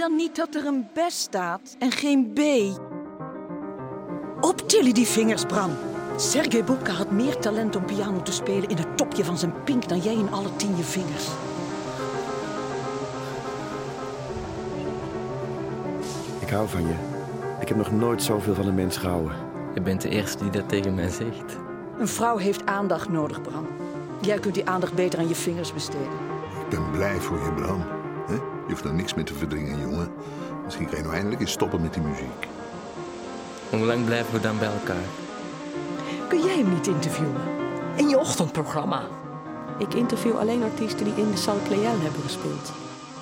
dan niet dat er een B staat en geen B? Optillen die vingers, Bram. Sergej Bubka had meer talent om piano te spelen in het topje van zijn pink dan jij in alle tien je vingers. Ik hou van je. Ik heb nog nooit zoveel van een mens gehouden. Je bent de eerste die dat tegen mij zegt. Een vrouw heeft aandacht nodig, Bram. Jij kunt die aandacht beter aan je vingers besteden. Ik ben blij voor je, Bram. Je hoeft er niks meer te verdringen, jongen. Misschien kan je nou eindelijk eens stoppen met die muziek. Hoe lang blijven we dan bij elkaar? Kun jij hem niet interviewen? In je ochtendprogramma. Ik interview alleen artiesten die in de Salle Pleyel hebben gespeeld.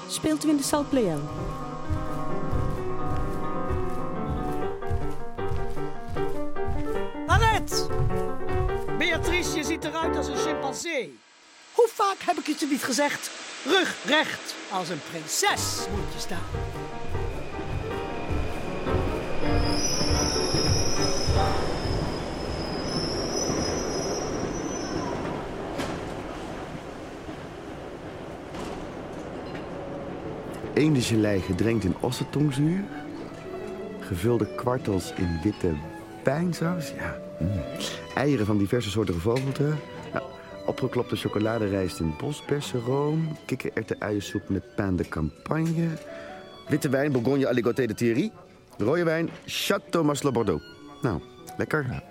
Speelt u in de Salle Pleyel? Annette! Beatrice, je ziet eruit als een chimpansee. Hoe vaak heb ik het je niet gezegd? Rug recht, als een prinses moet je staan. Eendengelei gedrenkt in ossetongzuur. Gevulde kwartels in witte pijnsaus. Ja. mm. Eieren van diverse soorten gevogelte. Opgeklopte chocoladerijst in bospersenroom. Kikkererwten uiensoep met pain de campagne. Witte wijn, Bourgogne Aligoté de Thierry. Rode wijn, Château Marcelot Bordeaux. Nou, lekker.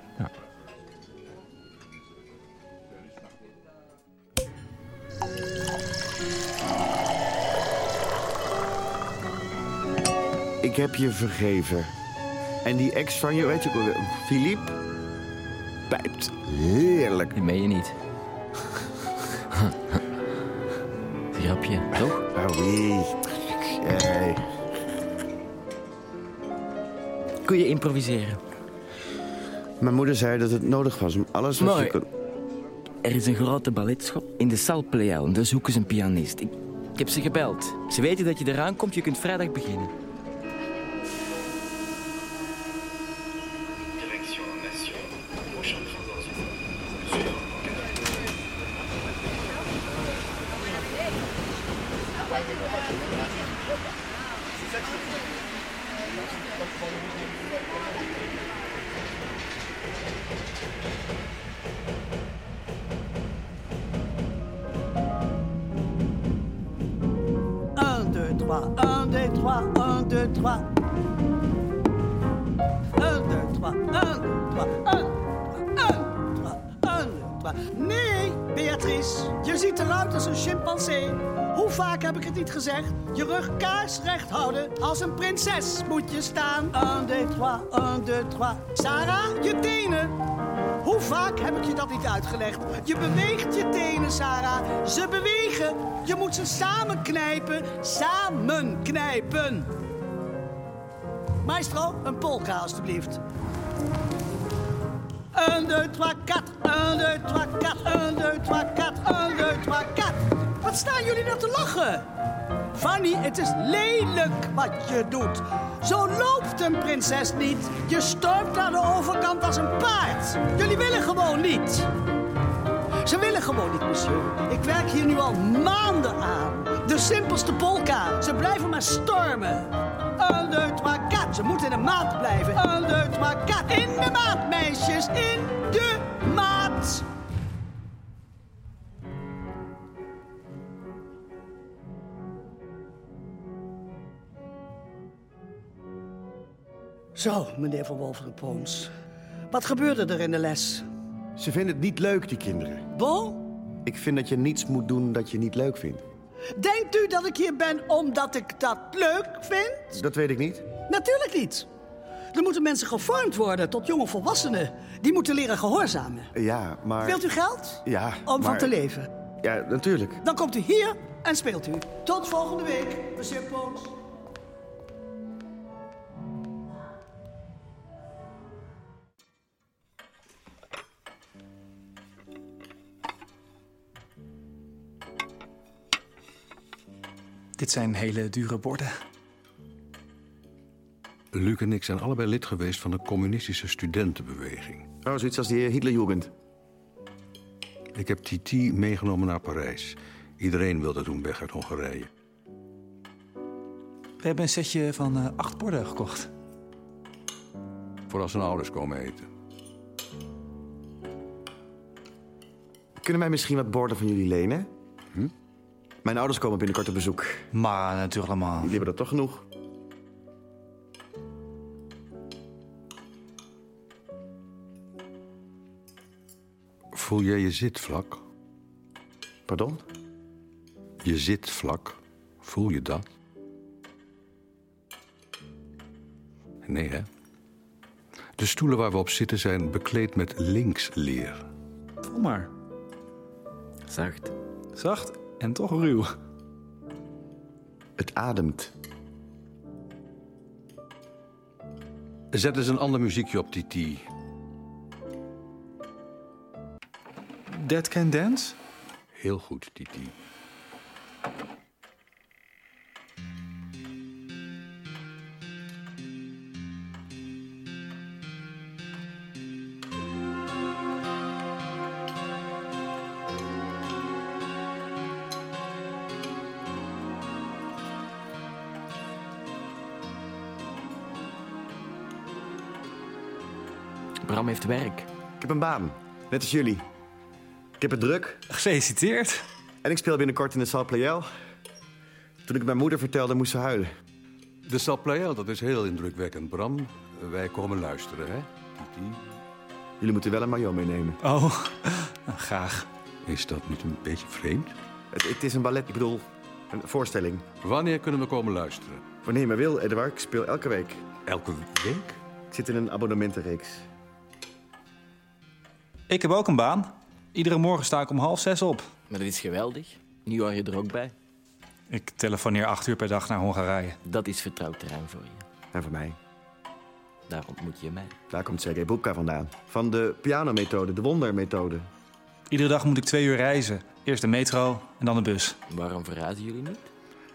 Ik heb je vergeven. En die ex van je, weet je, wel, Philippe, pijpt heerlijk. Die meen je niet. Grapje, toch? Oh, oui. Hey. Kun je improviseren? Mijn moeder zei dat het nodig was om alles wat je Mooi. kon... Er is een grote balletschop in de Salle Pleyel. Daar zoeken ze een pianist. Ik, ik heb ze gebeld. Ze weten dat je eraan komt. Je kunt vrijdag beginnen. 3, 1, 2, 3. Sarah, je tenen. Hoe vaak heb ik je dat niet uitgelegd? Je beweegt je tenen, Sarah. Ze bewegen. Je moet ze samen knijpen. Samen knijpen. Maestro, een polka alstublieft. 1, 2, 3, 4. 1, 2, 3, 4. 1, 2, 3, 4. 1, 2, 3, 4. Wat staan jullie nou te lachen? Fanny, het is lelijk wat je doet. Zo loopt een prinses niet. Je stormt naar de overkant als een paard. Jullie willen gewoon niet. Ze willen gewoon niet, monsieur. Ik werk hier nu al maanden aan. De simpelste polka. Ze blijven maar stormen. Un, deux, trois, quatre. Ze moeten in de maat blijven. Un, deux, trois. In de maat, meisjes. In de maat. Zo, meneer Van Wolferen-Poons. Wat gebeurde er in de les? Ze vinden het niet leuk, die kinderen. Bon? Ik vind dat je niets moet doen dat je niet leuk vindt. Denkt u dat ik hier ben omdat ik dat leuk vind? Dat weet ik niet. Natuurlijk niet. Er moeten mensen gevormd worden tot jonge volwassenen. Die moeten leren gehoorzamen. Ja, maar... Wilt u geld? Ja, Om van te leven. Ja, natuurlijk. Dan komt u hier en speelt u. Tot volgende week, meneer Poons. Dit zijn hele dure borden. Luc en ik zijn allebei lid geweest van de communistische studentenbeweging. Oh, zoiets als die Hitlerjugend. Ik heb Titi meegenomen naar Parijs. Iedereen wilde toen weg uit Hongarije. We hebben een setje van eh, acht borden gekocht. Voor als hun ouders komen eten. Kunnen wij misschien wat borden van jullie lenen? Hm? Mijn ouders komen binnenkort op bezoek. Maar natuurlijk. Jullie hebben er toch genoeg? Voel jij je zitvlak? Pardon? Je zitvlak. Voel je dat? Nee, hè? De stoelen waar we op zitten zijn bekleed met linksleer. Voel maar. Zacht. Zacht en toch ruw. Het ademt. Zet eens een ander muziekje op, Titi. Dead Can Dance? Heel goed, Titi. Heeft werk. Ik heb een baan. Net als jullie. Ik heb het druk. Gefeliciteerd. En ik speel binnenkort in de Salle Pleyel. Toen ik het mijn moeder vertelde, moest ze huilen. De Sal Pleyel, dat is heel indrukwekkend, Bram. Wij komen luisteren, hè, Titi? Jullie moeten wel een maillot meenemen. Oh, nou, graag. Is dat niet een beetje vreemd? Het, het is een ballet, ik bedoel, een voorstelling. Wanneer kunnen we komen luisteren? Wanneer je maar wil, Edouard. Ik speel elke week. Elke week? Ik zit in een abonnementenreeks. Ik heb ook een baan. Iedere morgen sta ik om half zes op. Maar dat is geweldig. Nu hoor je er ook bij. Ik telefoneer acht uur per dag naar Hongarije. Dat is vertrouwd terrein voor je. En voor mij. Daar ontmoet je mij. Daar komt Sergej Bubka vandaan. Van de pianomethode, de wondermethode. Iedere dag moet ik twee uur reizen. Eerst de metro en dan de bus. Waarom verraden jullie niet?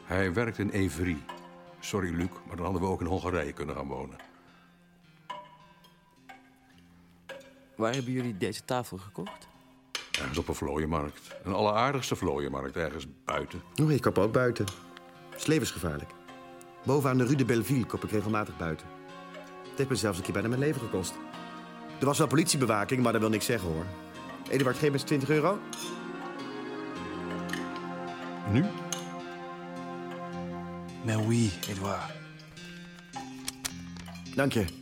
Hij werkt in Evry. Sorry, Luc, maar dan hadden we ook in Hongarije kunnen gaan wonen. Waar hebben jullie deze tafel gekocht? Ergens op een vlooienmarkt. Een alleraardigste vlooienmarkt, ergens buiten. Oh, ik koop ook buiten. Het is levensgevaarlijk. Bovenaan de Rue de Belleville koop ik regelmatig buiten. Het heeft me zelfs een keer bijna mijn leven gekost. Er was wel politiebewaking, maar dat wil niks zeggen hoor. Eduard, geef me eens 20 euro. Nu? Mais oui, Edouard. Dank je.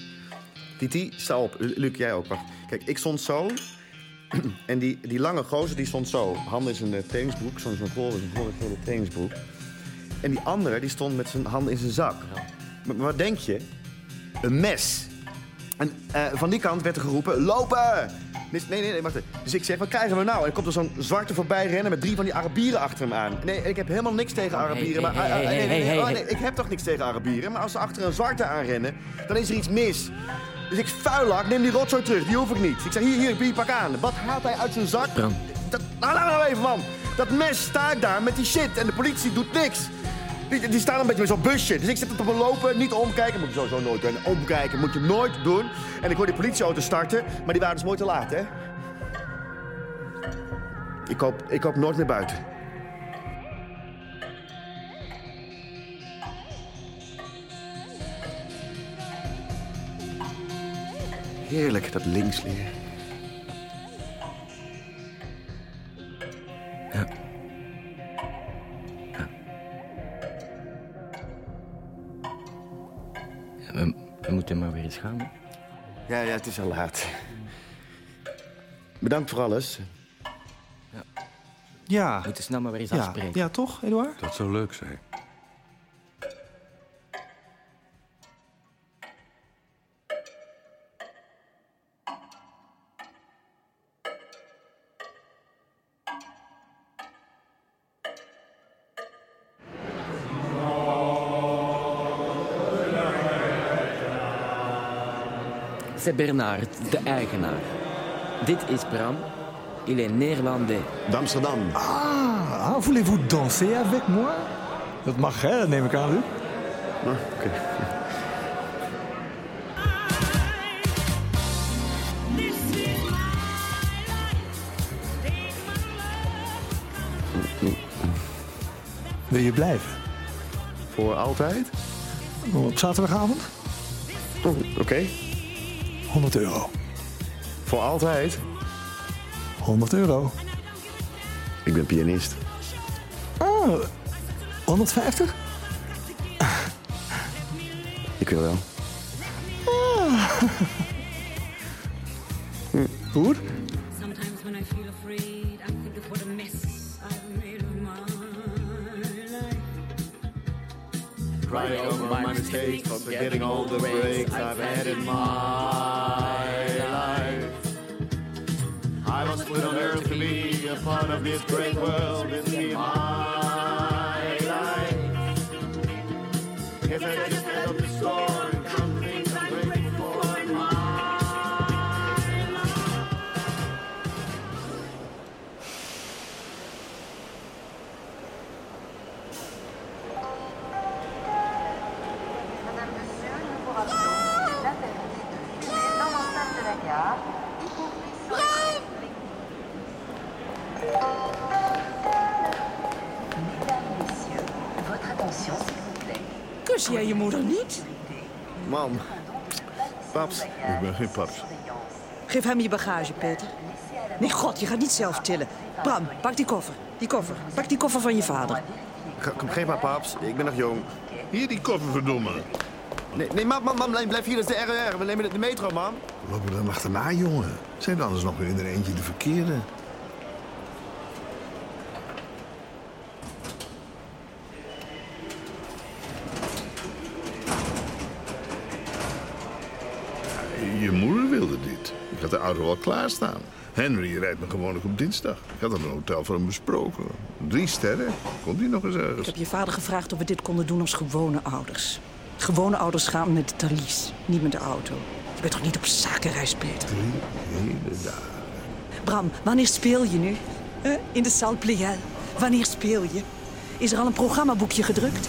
Titi, sta op. Lu- Luc, jij ook. Wacht. Kijk, ik stond zo. En die, die lange gozer die stond zo. Handen in zijn eh, trainingsbroek. Zo'n zo'n volle, zo'n volle gele trainingsbroek. En die andere die stond met zijn handen in zijn zak. Maar, wat denk je? Een mes. En eh, van die kant werd er geroepen, lopen! Nee, nee, nee, wacht even. Dus ik zeg, wat krijgen we nou? En er komt er zo'n zwarte voorbij rennen met drie van die Arabieren achter hem aan. Nee, ik heb helemaal niks tegen Oh, Arabieren. maar, nee, nee, oh, nee, ik heb toch niks tegen Arabieren. Maar als ze achter een zwarte aanrennen, dan is er iets mis. Dus ik vuilak, neem die rotzooi terug, die hoef ik niet. Ik zeg, hier, hier, hier, pak aan. Wat haalt hij uit zijn zak? Bram. Dat, nou, nou, nou even, man. Dat mes sta ik daar met die shit en de politie doet niks. Die, die staan een beetje met zo'n busje. Dus ik zit er op een lopen, niet omkijken. Moet je sowieso nooit doen. Omkijken moet je nooit doen. En ik hoor die politieauto starten, maar die waren dus mooi te laat, hè? Ik koop, ik koop nooit meer buiten. Heerlijk, dat linksleer. We, we moeten maar weer eens gaan. hè? Ja, ja, het is al laat. Bedankt voor alles. Ja. We moeten snel maar weer eens Ja, afspreken. ja toch, Edouard? Dat zou leuk zijn. C'est Bernard, de eigenaar. Dit is Bram. Il est néerlandais. D'Amsterdam. Ah, voulez-vous danser avec moi Dat mag, hè? Dat neem ik aan, Luc. Ah, oké. Wil je blijven? Voor altijd? Op zaterdagavond? Oh, Oké. 100 euro. Voor altijd. 100 euro. Ik ben pianist. Oh, 150? Ik wil wel. Goed. Sometimes Crying over my mistakes, forgetting all the breaks I've had in my life. I was put on earth to be a part of this great world. It's me my life. I Kus jij je moeder niet? Mam. Paps. Ik ben geen paps. Geef hem je bagage, Peter. Nee, god, je gaat niet zelf tillen. Bram, pak die koffer. Die koffer. Pak die koffer van je vader. Kom, geef maar, paps. Ik ben nog jong. Hier die koffer, verdomme. Nee, nee mam, mam, mam, blijf hier. Dat is de RER. We nemen de metro, mam. We lopen dan achterna, jongen. Zijn er anders nog weer in er eentje de verkeerde? Ja, Je moeder wilde dit. Ik had de auto al klaarstaan. Henry rijdt me gewoonlijk op dinsdag. Ik had in een hotel voor hem besproken. Drie sterren. Komt hij nog eens Ik ergens? heb je vader gevraagd of we dit konden doen als gewone ouders. Gewone ouders gaan met de talies, niet met de auto. Je bent toch niet op zakenreis, Peter? Drie hele dagen. Bram, wanneer speel je nu? Huh? In de Salle Pleyel. Wanneer speel je? Is er al een programmaboekje gedrukt?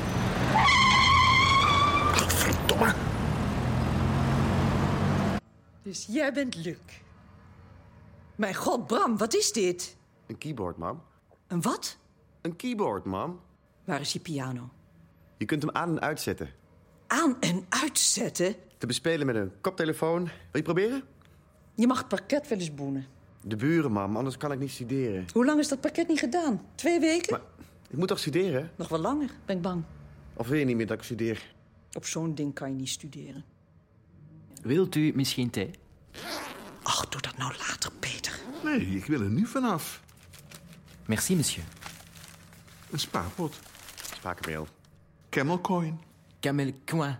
Dus jij bent Luc. Mijn god, Bram, wat is dit? Een keyboard, mam. Een wat? Een keyboard, mam. Waar is je piano? Je kunt hem aan en uitzetten. Aan en uitzetten? Te bespelen met een koptelefoon. Wil je proberen? Je mag het parket wel eens boenen. De buren, mam. Anders kan ik niet studeren. Hoe lang is dat parket niet gedaan? Twee weken? Maar ik moet toch studeren? Nog wel langer, ben ik bang. Of wil je niet meer dat ik studeer? Op zo'n ding kan je niet studeren. Wilt u misschien thee? Ach, doe dat nou later, Peter. Nee, ik wil er nu vanaf. Merci, monsieur. Een spaarpot. Spakenmeel. Camel coin. Camel coin.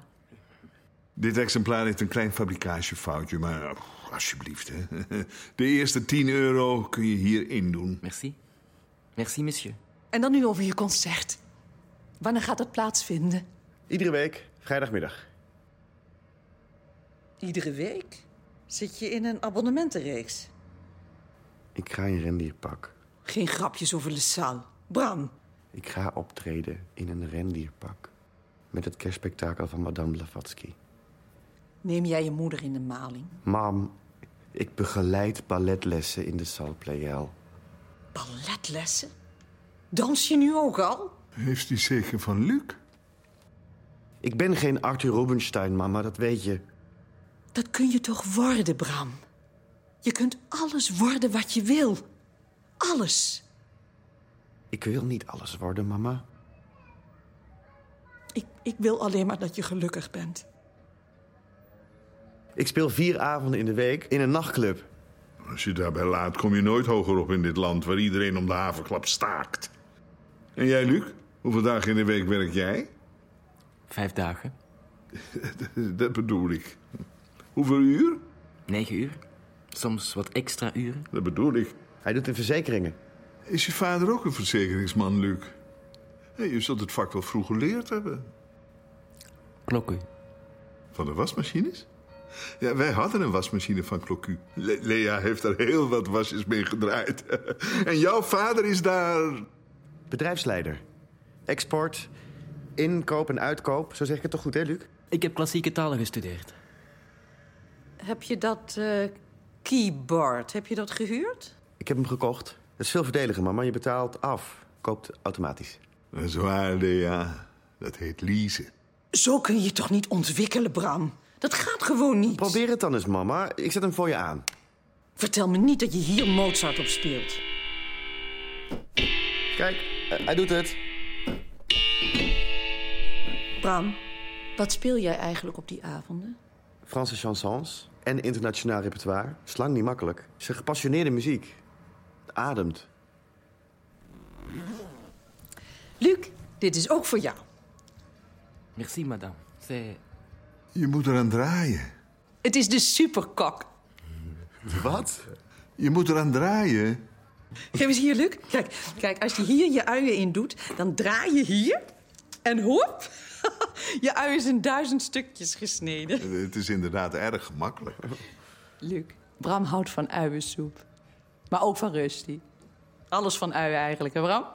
Dit exemplaar heeft een klein fabrikagefoutje, maar oh, alsjeblieft. Hè. De eerste 10 euro kun je hierin doen. Merci. Merci, monsieur. En dan nu over je concert. Wanneer gaat dat plaatsvinden? Iedere week, vrijdagmiddag. Iedere week? Zit je in een abonnementenreeks? Ik ga in rendierpak. Geen grapjes over Le Salle. Bram, Ik ga optreden in een rendierpak. Met het kerstspektakel van Madame Blavatsky. neem jij je moeder in de maling? Mam, ik begeleid balletlessen in de Salle Pleyel. Balletlessen? Dans je nu ook al? Heeft hij zeker van Luc? Ik ben geen Arthur Rubinstein, mama, dat weet je. Dat kun je toch worden, Bram? Je kunt alles worden wat je wil. Alles. Ik wil niet alles worden, mama. Ik, ik wil alleen maar dat je gelukkig bent. Ik speel vier avonden in de week in een nachtclub. Als je daarbij laat, kom je nooit hoger op in dit land... waar iedereen om de havenklap staakt. En jij, Luc? Hoeveel dagen in de week werk jij? Vijf dagen. Dat bedoel ik. Hoeveel uur? Negen uur. Soms wat extra uren. Dat bedoel ik. Hij doet in verzekeringen. Is je vader ook een verzekeringsman, Luc? Hé, je zult het vak wel vroeg geleerd hebben. Klokku. Van de wasmachines? Ja, wij hadden een wasmachine van. Le- Lea heeft daar heel wat wasjes mee gedraaid. en jouw vader is daar... Bedrijfsleider. Export, inkoop en uitkoop. Zo zeg ik het toch goed, hè, Luc? Ik heb klassieke talen gestudeerd. Heb je dat eh, keyboard, heb je dat gehuurd? Ik heb hem gekocht. Het is veel verdediger, mama. Je betaalt af. Koopt automatisch. Dat is waar, Lea. Dat heet leasen. Zo kun je je toch niet ontwikkelen, Bram? Dat gaat gewoon niet. Probeer het dan eens, mama. Ik zet hem voor je aan. Vertel me niet dat je hier Mozart op speelt. Kijk, eh, hij doet het. Bram, wat speel jij eigenlijk op die avonden? Franse chansons en internationaal repertoire. Slang niet makkelijk. Het is een gepassioneerde muziek. Het ademt. Luc, dit is ook voor jou. Merci, madame. C'est... Je moet eraan draaien. Het is de superkok. Wat? Je moet eraan draaien. Geef eens hier, Luc. Kijk, kijk, als je hier je uien in doet, dan draai je hier. En hop, je ui is in duizend stukjes gesneden. Het is inderdaad erg gemakkelijk. Luc, Bram houdt van uiensoep. Maar ook van Rusty. Alles van uien eigenlijk, hè Bram?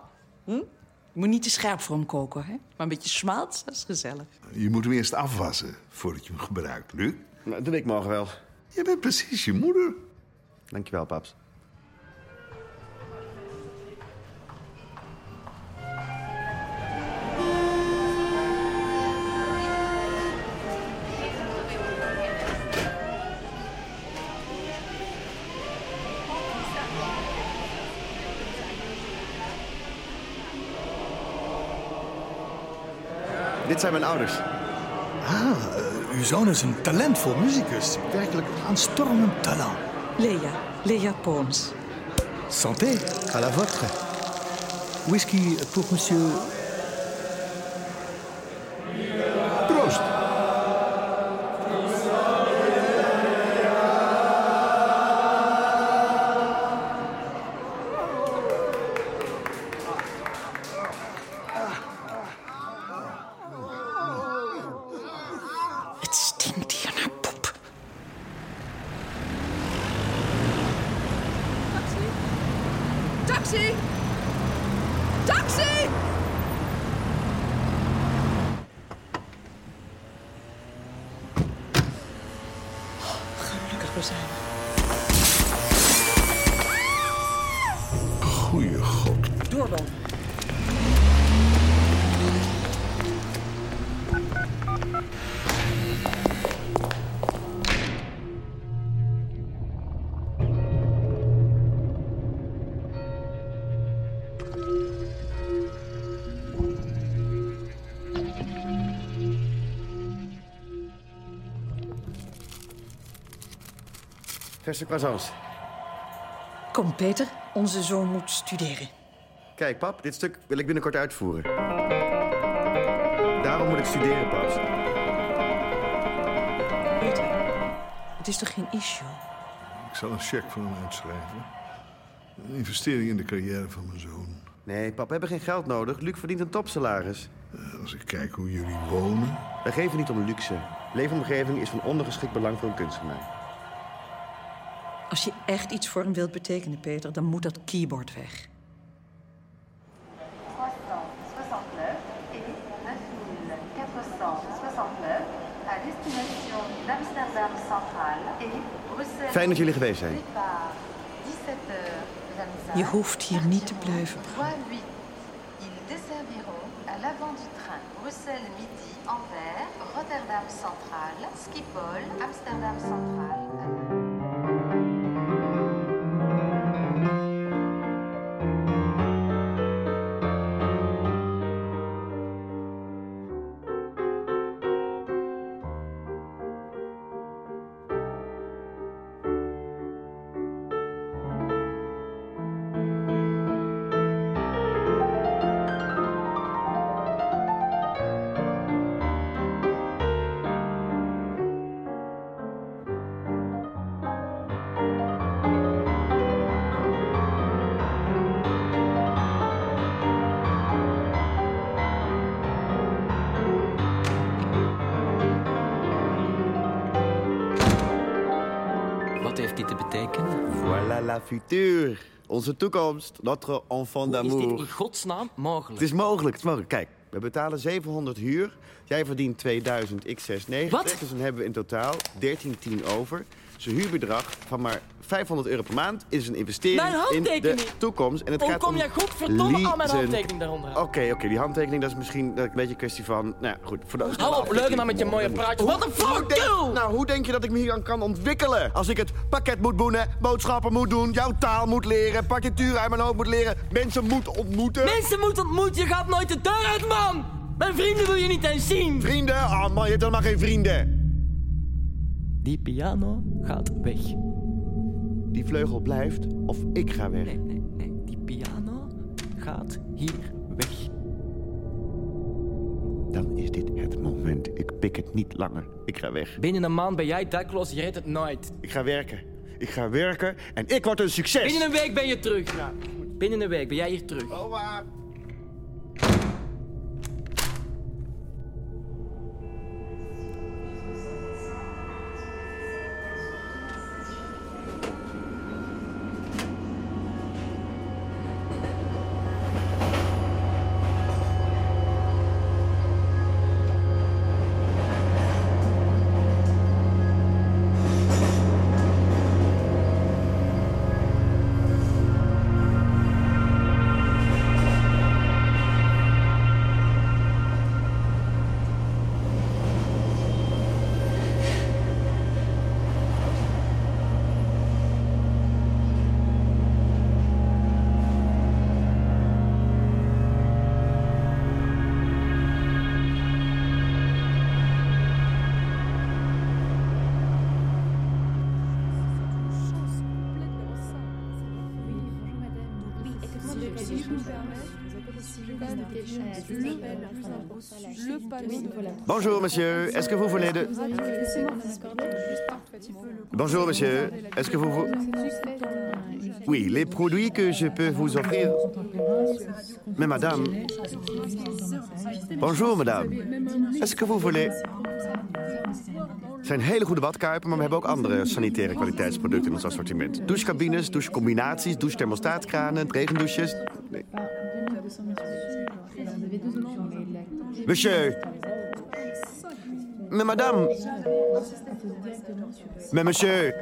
Hm? Je moet niet te scherp voor hem koken, hè? Maar een beetje smaalt, dat is gezellig. Je moet hem eerst afwassen voordat je hem gebruikt, Luc. Nou, doe ik morgen wel. Je bent precies je moeder. Dankjewel, paps. Dit zijn mijn ouders. Ah, uw zoon is een talentvol muzikus. Werkelijk aanstormend talent. Lea, Lea Pons. Santé, à la vôtre. Whisky pour monsieur... Taxi! Verse croissants. Kom, Peter. Onze zoon moet studeren. Kijk, pap, dit stuk wil ik binnenkort uitvoeren. Daarom moet ik studeren, paps. Peter, het is toch geen issue? Ik zal een cheque voor hem uitschrijven. Een investering in de carrière van mijn zoon. Nee, pap, we hebben geen geld nodig. Luc verdient een topsalaris. Eh, Als ik kijk hoe jullie wonen... Wij geven niet om luxe. Leefomgeving is van ondergeschikt belang voor een kunstenaar. Als je echt iets voor hem wilt betekenen, Peter, dan moet dat keyboard weg. 369 et 9469 à destination d'Amsterdam Central et Bruxelles. Fijn dat jullie geweest zijn. Départ 17 heures, mesdames et Je hoeft hier niet te blijven. Voie 8. Ils desserviront à l'avant du train Bruxelles Midi, Anvers, Rotterdam Central, Schiphol, Amsterdam Central. te betekenen? Voilà la future. Onze toekomst. Notre enfant Hoe is dit d'amour. in godsnaam mogelijk? Het is mogelijk, het is mogelijk. Kijk, we betalen 700 huur. Jij verdient 2000 x 690. Wat? Dus dan hebben we in totaal 1310 over. Een huurbedrag van maar 500 euro per maand is een investering in de toekomst. En het Hoe gaat kom om jij godverdomme aan mijn handtekening daaronder? Oké, oké, die handtekening dat is misschien dat een beetje een kwestie van... Nou ja, goed, voor de Hou op, leuk nou met je mooie praatje. What the Hoe fuck, denk- kill! Nou, hoe denk je dat ik me hier aan kan ontwikkelen? Als ik het pakket moet boenen, boodschappen moet doen, jouw taal moet leren, partituur uit mijn hoofd moet leren, mensen moet ontmoeten. Mensen moet ontmoeten, je gaat nooit de deur uit, man! Mijn vrienden wil je niet eens zien! Vrienden? Oh man, je hebt helemaal geen vrienden. Die piano gaat weg. Die vleugel blijft of ik ga weg. Nee, nee, nee. Die piano gaat hier weg. Dan is dit het moment. Ik pik het niet langer. Ik ga weg. Binnen een maand ben jij dakloos, je redt het nooit. Ik ga werken. Ik ga werken en ik word een succes. Binnen een week ben je terug. Binnen een week ben jij hier terug. Oma. Bonjour monsieur, est-ce que vous voulez de... Bonjour monsieur, est-ce que vous... vous- Oui, les produits que je peux vous offrir... Mais madame... Bonjour madame, est-ce que vous voulez... Het zijn hele goede badkuipen, maar we hebben ook andere sanitaire kwaliteitsproducten in ons assortiment. Douchecabines, douchecombinaties, douchethermostaatkranen, regendouches. Nee. Monsieur. Mais madame. Mais monsieur.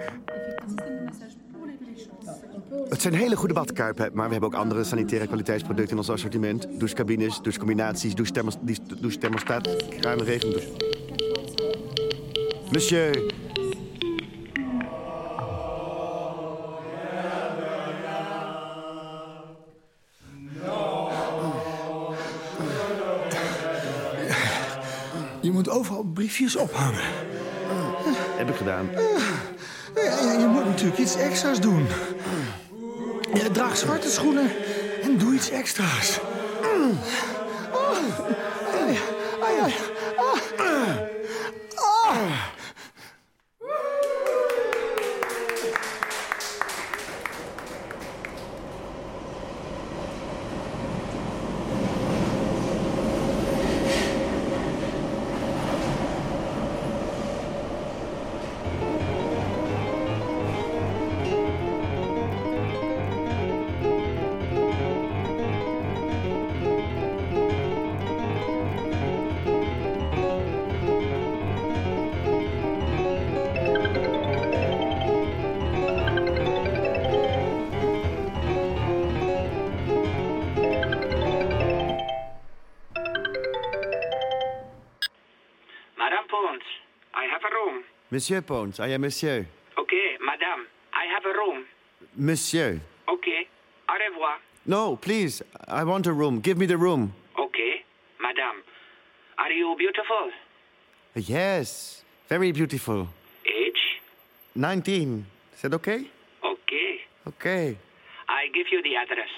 Het zijn hele goede badkuipen, maar we hebben ook andere sanitaire kwaliteitsproducten in ons assortiment. Douchecabines, douchecombinaties, douchethermos- die- douchethermostaatkranen, regendouche. Monsieur. Briefjes ophangen. Heb ik gedaan. Ja, ja, je moet natuurlijk iets extra's doen. Ja, draag zwarte schoenen en doe iets extra's. Mm. Monsieur Pons, ah ja, monsieur. Okay, madame, I have a room. Monsieur. Okay, au revoir. No, please, I want a room. Give me the room. Okay, madame, are you beautiful? Yes, very beautiful. Age? 19. Is that okay? Okay, Okay. I give you the address.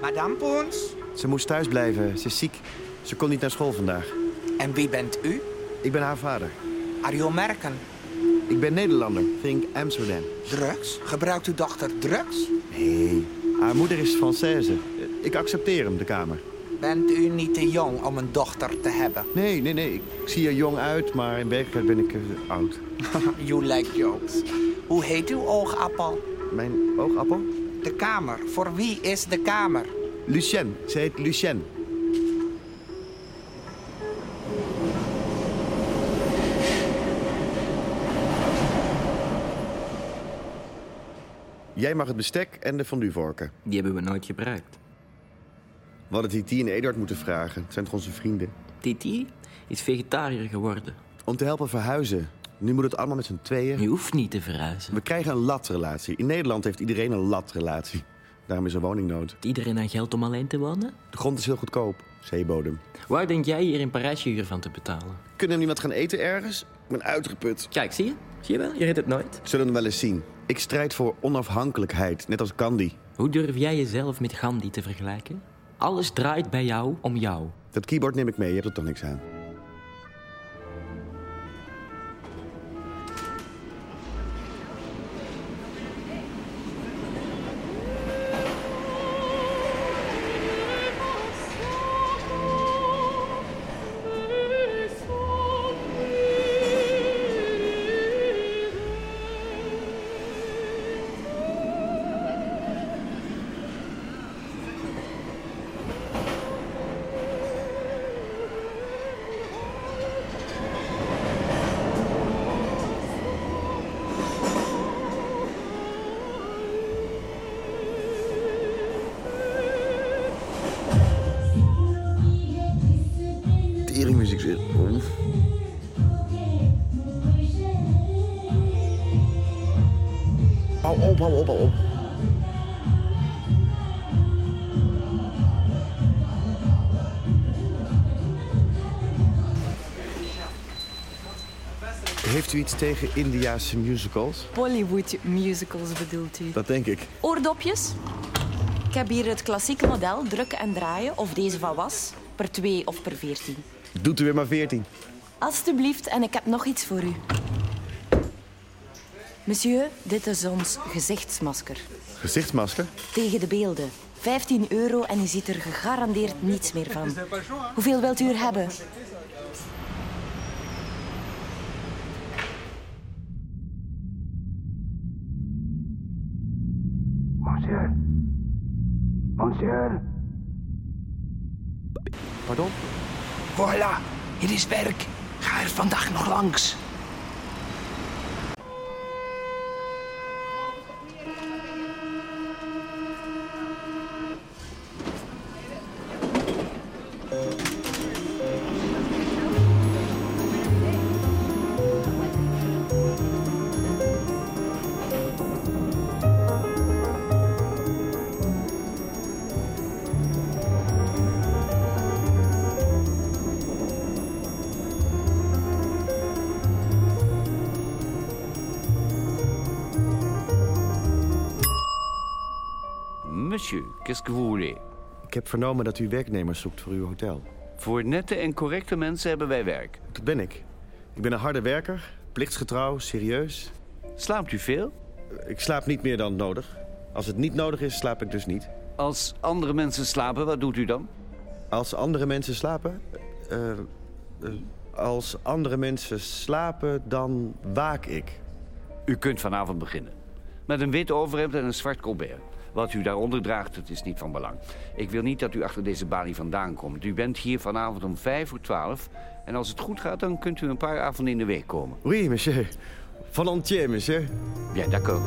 Madame Pons? Ze moest thuis blijven. Ze is ziek. Ze kon niet naar school vandaag. En wie bent u? Ik ben haar vader. Are you American? Ik ben Nederlander. Think Amsterdam. Drugs? Gebruikt uw dochter drugs? Nee, haar moeder is Française. Ik accepteer hem, de kamer. Bent u niet te jong om een dochter te hebben? Nee, nee, nee. Ik zie er jong uit, maar in werkelijkheid ben ik eh, oud. you like jokes. Hoe heet uw oogappel? Mijn oogappel? De kamer. Voor wie is de kamer? Lucien. Ze heet Lucien. Jij mag het bestek en de fonduevorken. Die hebben we nooit gebruikt. We hadden Titi en Eduard moeten vragen. Het zijn toch onze vrienden? Titi is vegetariër geworden. Om te helpen verhuizen. Nu moet het allemaal met z'n tweeën. Je hoeft niet te verhuizen. We krijgen een latrelatie. In Nederland heeft iedereen een latrelatie. Daarom is er woningnood. Iedereen aan geld om alleen te wonen? De grond is heel goedkoop. Zeebodem. Waar denk jij hier in Parijs je huur van te betalen? Kunnen we niet wat gaan eten ergens? Ik ben uitgeput. Kijk, zie je? Zie je wel? Je redt het nooit. Zullen we wel eens zien. Ik strijd voor onafhankelijkheid, net als Gandhi. Hoe durf jij jezelf met Gandhi te vergelijken? Alles draait bij jou om jou. Dat keyboard neem ik mee, je hebt er toch niks aan. Op, hou op, hou op. Heeft u iets tegen Indiaanse musicals? Bollywood musicals bedoelt u? Dat denk ik. Oordopjes? Ik heb hier het klassieke model, drukken en draaien, of deze van was, per 2 of per 14. Doet u weer maar 14. Alsjeblieft, en ik heb nog iets voor u. Monsieur, dit is ons gezichtsmasker. Gezichtsmasker? Tegen de beelden. 15 euro en u ziet er gegarandeerd niets meer van. Hoeveel wilt u er hebben? Monsieur. Monsieur. Pardon? Voilà, het is werk. Ga er vandaag nog langs. Ik heb vernomen dat u werknemers zoekt voor uw hotel. Voor nette en correcte mensen hebben wij werk. Dat ben ik. Ik ben een harde werker, plichtsgetrouw, serieus. Slaapt u veel? Ik slaap niet meer dan nodig. Als het niet nodig is, slaap ik dus niet. Als andere mensen slapen, wat doet u dan? Als andere mensen slapen... eh, eh, als andere mensen slapen, dan waak ik. U kunt vanavond beginnen. Met een wit overhemd en een zwart colbert. Wat u daaronder draagt, het is niet van belang. Ik wil niet dat u achter deze balie vandaan komt. U bent hier vanavond om vijf voor twaalf. En als het goed gaat, dan kunt u een paar avonden in de week komen. Oui, monsieur. Volontiers, monsieur. Bien, d'accord.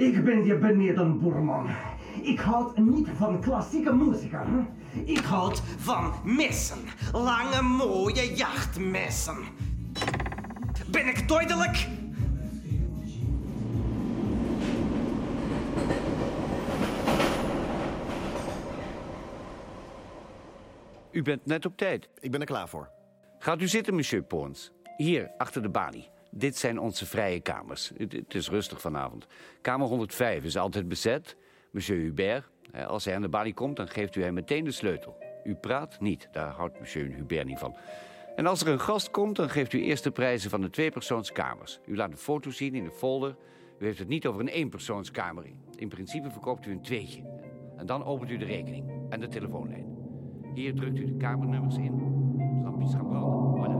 Ik ben je beneden, Boerman. Ik houd niet van klassieke muzika. Ik houd van messen. Lange, mooie jachtmessen. Ben ik duidelijk? U bent net op tijd. Ik ben er klaar voor. Gaat u zitten, monsieur Poons. Hier, achter de balie. Dit zijn onze vrije kamers. Het, is rustig vanavond. Kamer 105 is altijd bezet. Monsieur Hubert, als hij aan de balie komt, dan geeft u hem meteen de sleutel. U praat niet, daar houdt monsieur Hubert niet van. En als er een gast komt, dan geeft u eerst de prijzen van de tweepersoonskamers. U laat een foto zien in de folder. U heeft het niet over een eenpersoonskamer. In principe verkoopt u een tweetje. En dan opent u de rekening en de telefoonlijn. Hier drukt u de kamernummers in. Lampjes gaan branden.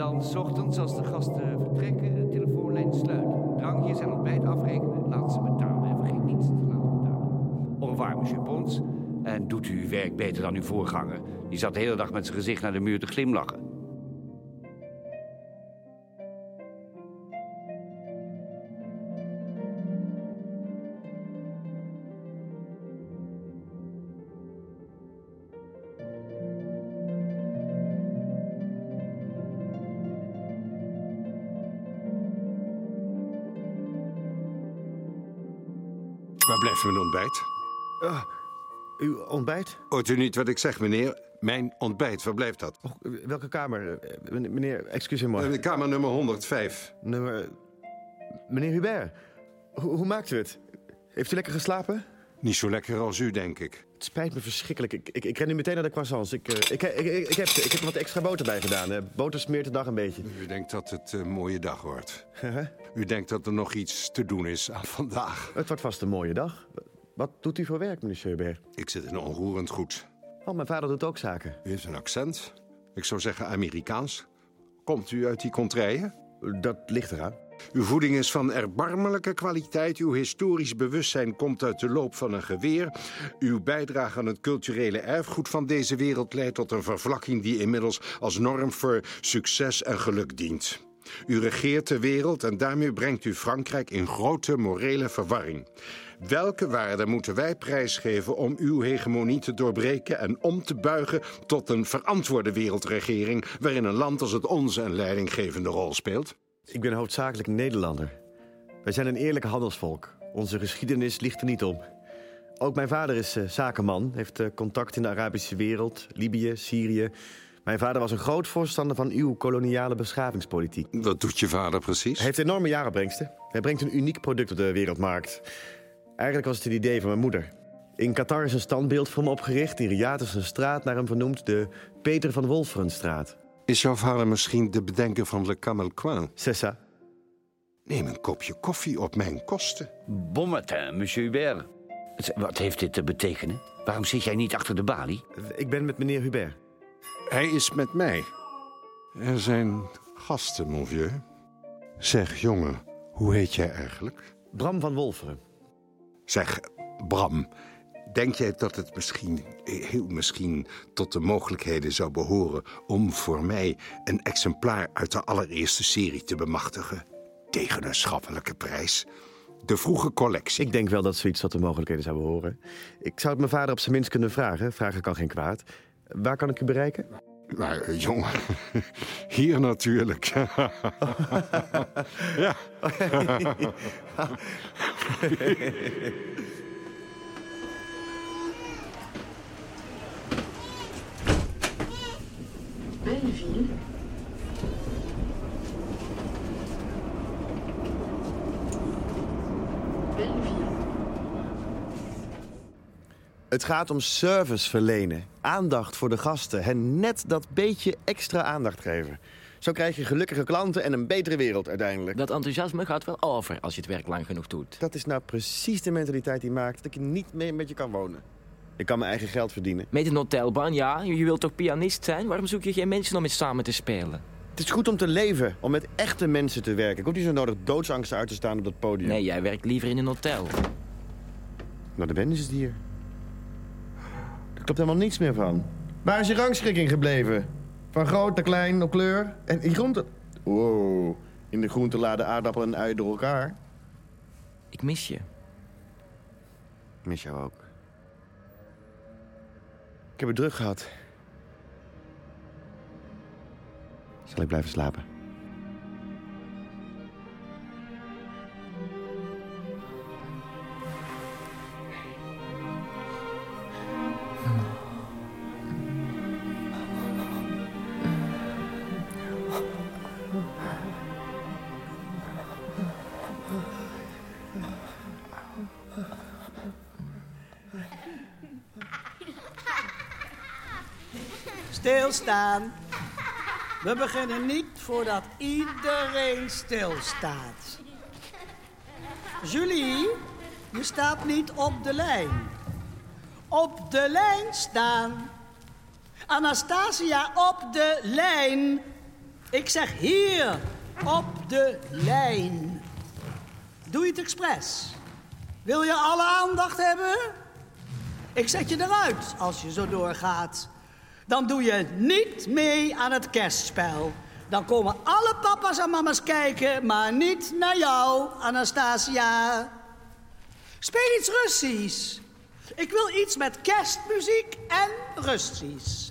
Dan 's ochtends, als de gasten vertrekken, de telefoonlijn sluiten. Drankjes en ontbijt afrekenen, laat ze betalen. En vergeet niets te laten betalen. Revoir, monsieur Pons. En doet u uw werk beter dan uw voorganger. Die zat de hele dag met zijn gezicht naar de muur te glimlachen. Mijn ontbijt? Ah, uw ontbijt? Hoort u niet wat ik zeg, meneer? Mijn ontbijt, waar blijft dat? Welke kamer? Eh, meneer- Meneer, excuseer-moi. Eh, Kamer nummer 105. Nummer... Meneer Hubert, hoe, hoe maakt u het? Heeft u lekker geslapen? Niet zo lekker als u, denk ik. Het spijt me verschrikkelijk. Ik, ik, ik ren nu meteen naar de croissants. Ik, eh, ik, ik, ik, ik heb, ze. ik heb er wat extra boter bij gedaan. boter smeert de dag een beetje. U denkt dat het een mooie dag wordt. U denkt dat er nog iets te doen is aan vandaag. Het wordt vast een mooie dag. Wat doet u voor werk, meneer Hubert? Ik zit in onroerend goed. Oh, mijn vader doet ook zaken. U heeft een accent. Ik zou zeggen Amerikaans. Komt u uit die contraien? Dat ligt eraan. Uw voeding is van erbarmelijke kwaliteit. Uw historisch bewustzijn komt uit de loop van een geweer. Uw bijdrage aan het culturele erfgoed van deze wereld leidt tot een vervlakking die inmiddels als norm voor succes en geluk dient. U regeert de wereld en daarmee brengt u Frankrijk in grote morele verwarring. Welke waarden moeten wij prijsgeven om uw hegemonie te doorbreken en om te buigen tot een verantwoorde wereldregering waarin een land als het onze een leidinggevende rol speelt? Ik ben hoofdzakelijk Nederlander. Wij zijn een eerlijk handelsvolk. Onze geschiedenis ligt er niet om. Ook mijn vader is eh, zakenman, heeft eh, contact in de Arabische wereld, Libië, Syrië. Mijn vader was een groot voorstander van uw koloniale beschavingspolitiek. Wat doet je vader precies? Hij heeft enorme jarenbrengsten. Hij brengt een uniek product op de wereldmarkt. Eigenlijk was het het idee van mijn moeder. In Qatar is een standbeeld voor hem opgericht. In Riyadh is een straat naar hem vernoemd, de Peter van Wolferenstraat. Is jouw vader misschien de bedenker van Le Camelcoin? C'est ça. Neem een kopje koffie op mijn kosten. Bon matin, monsieur Hubert. Wat heeft dit te betekenen? Waarom zit jij niet achter de balie? Ik ben met meneer Hubert. Hij is met mij. Er zijn gasten, mon vieux. Zeg, jongen, hoe heet jij eigenlijk? Bram van Wolferen. Zeg, Bram, denk jij dat het misschien, heel misschien, tot de mogelijkheden zou behoren om voor mij een exemplaar uit de allereerste serie te bemachtigen? Tegen een schappelijke prijs. De vroege collectie. Ik denk wel dat zoiets tot de mogelijkheden zou behoren. Ik zou het mijn vader op zijn minst kunnen vragen. Vragen kan geen kwaad. Waar kan ik u bereiken? Maar eh, jongen, hier natuurlijk. ja. Het gaat om service verlenen. Aandacht voor de gasten. Hen net dat beetje extra aandacht geven. Zo krijg je gelukkige klanten en een betere wereld uiteindelijk. Dat enthousiasme gaat wel over als je het werk lang genoeg doet. Dat is nou precies de mentaliteit die maakt dat ik niet meer met je kan wonen. Ik kan mijn eigen geld verdienen. Met een hotelbaan, ja. Je wilt toch pianist zijn? Waarom zoek je geen mensen om mee samen te spelen? Het is goed om te leven, om met echte mensen te werken. Ik hoef niet zo nodig doodsangst uit te staan op dat podium. Nee, jij werkt liever in een hotel. Nou, de band is het hier. Er klopt helemaal niets meer van. Waar is je rangschikking gebleven? Van groot naar klein op kleur? En komt het. Wow. In de groentelade aardappel en ui door elkaar. Ik mis je. Ik mis jou ook. Ik heb het druk gehad. Zal ik blijven slapen? We beginnen niet voordat iedereen stilstaat. Julie, je staat niet op de lijn. Op de lijn staan. Anastasia, op de lijn. Ik zeg hier, op de lijn. Doe je het expres? Wil je alle aandacht hebben? Ik zet je eruit als je zo doorgaat. Dan doe je niet mee aan het kerstspel. Dan komen alle papa's en mama's kijken, maar niet naar jou, Anastasia. Speel iets Russisch. Ik wil iets met kerstmuziek en Russisch.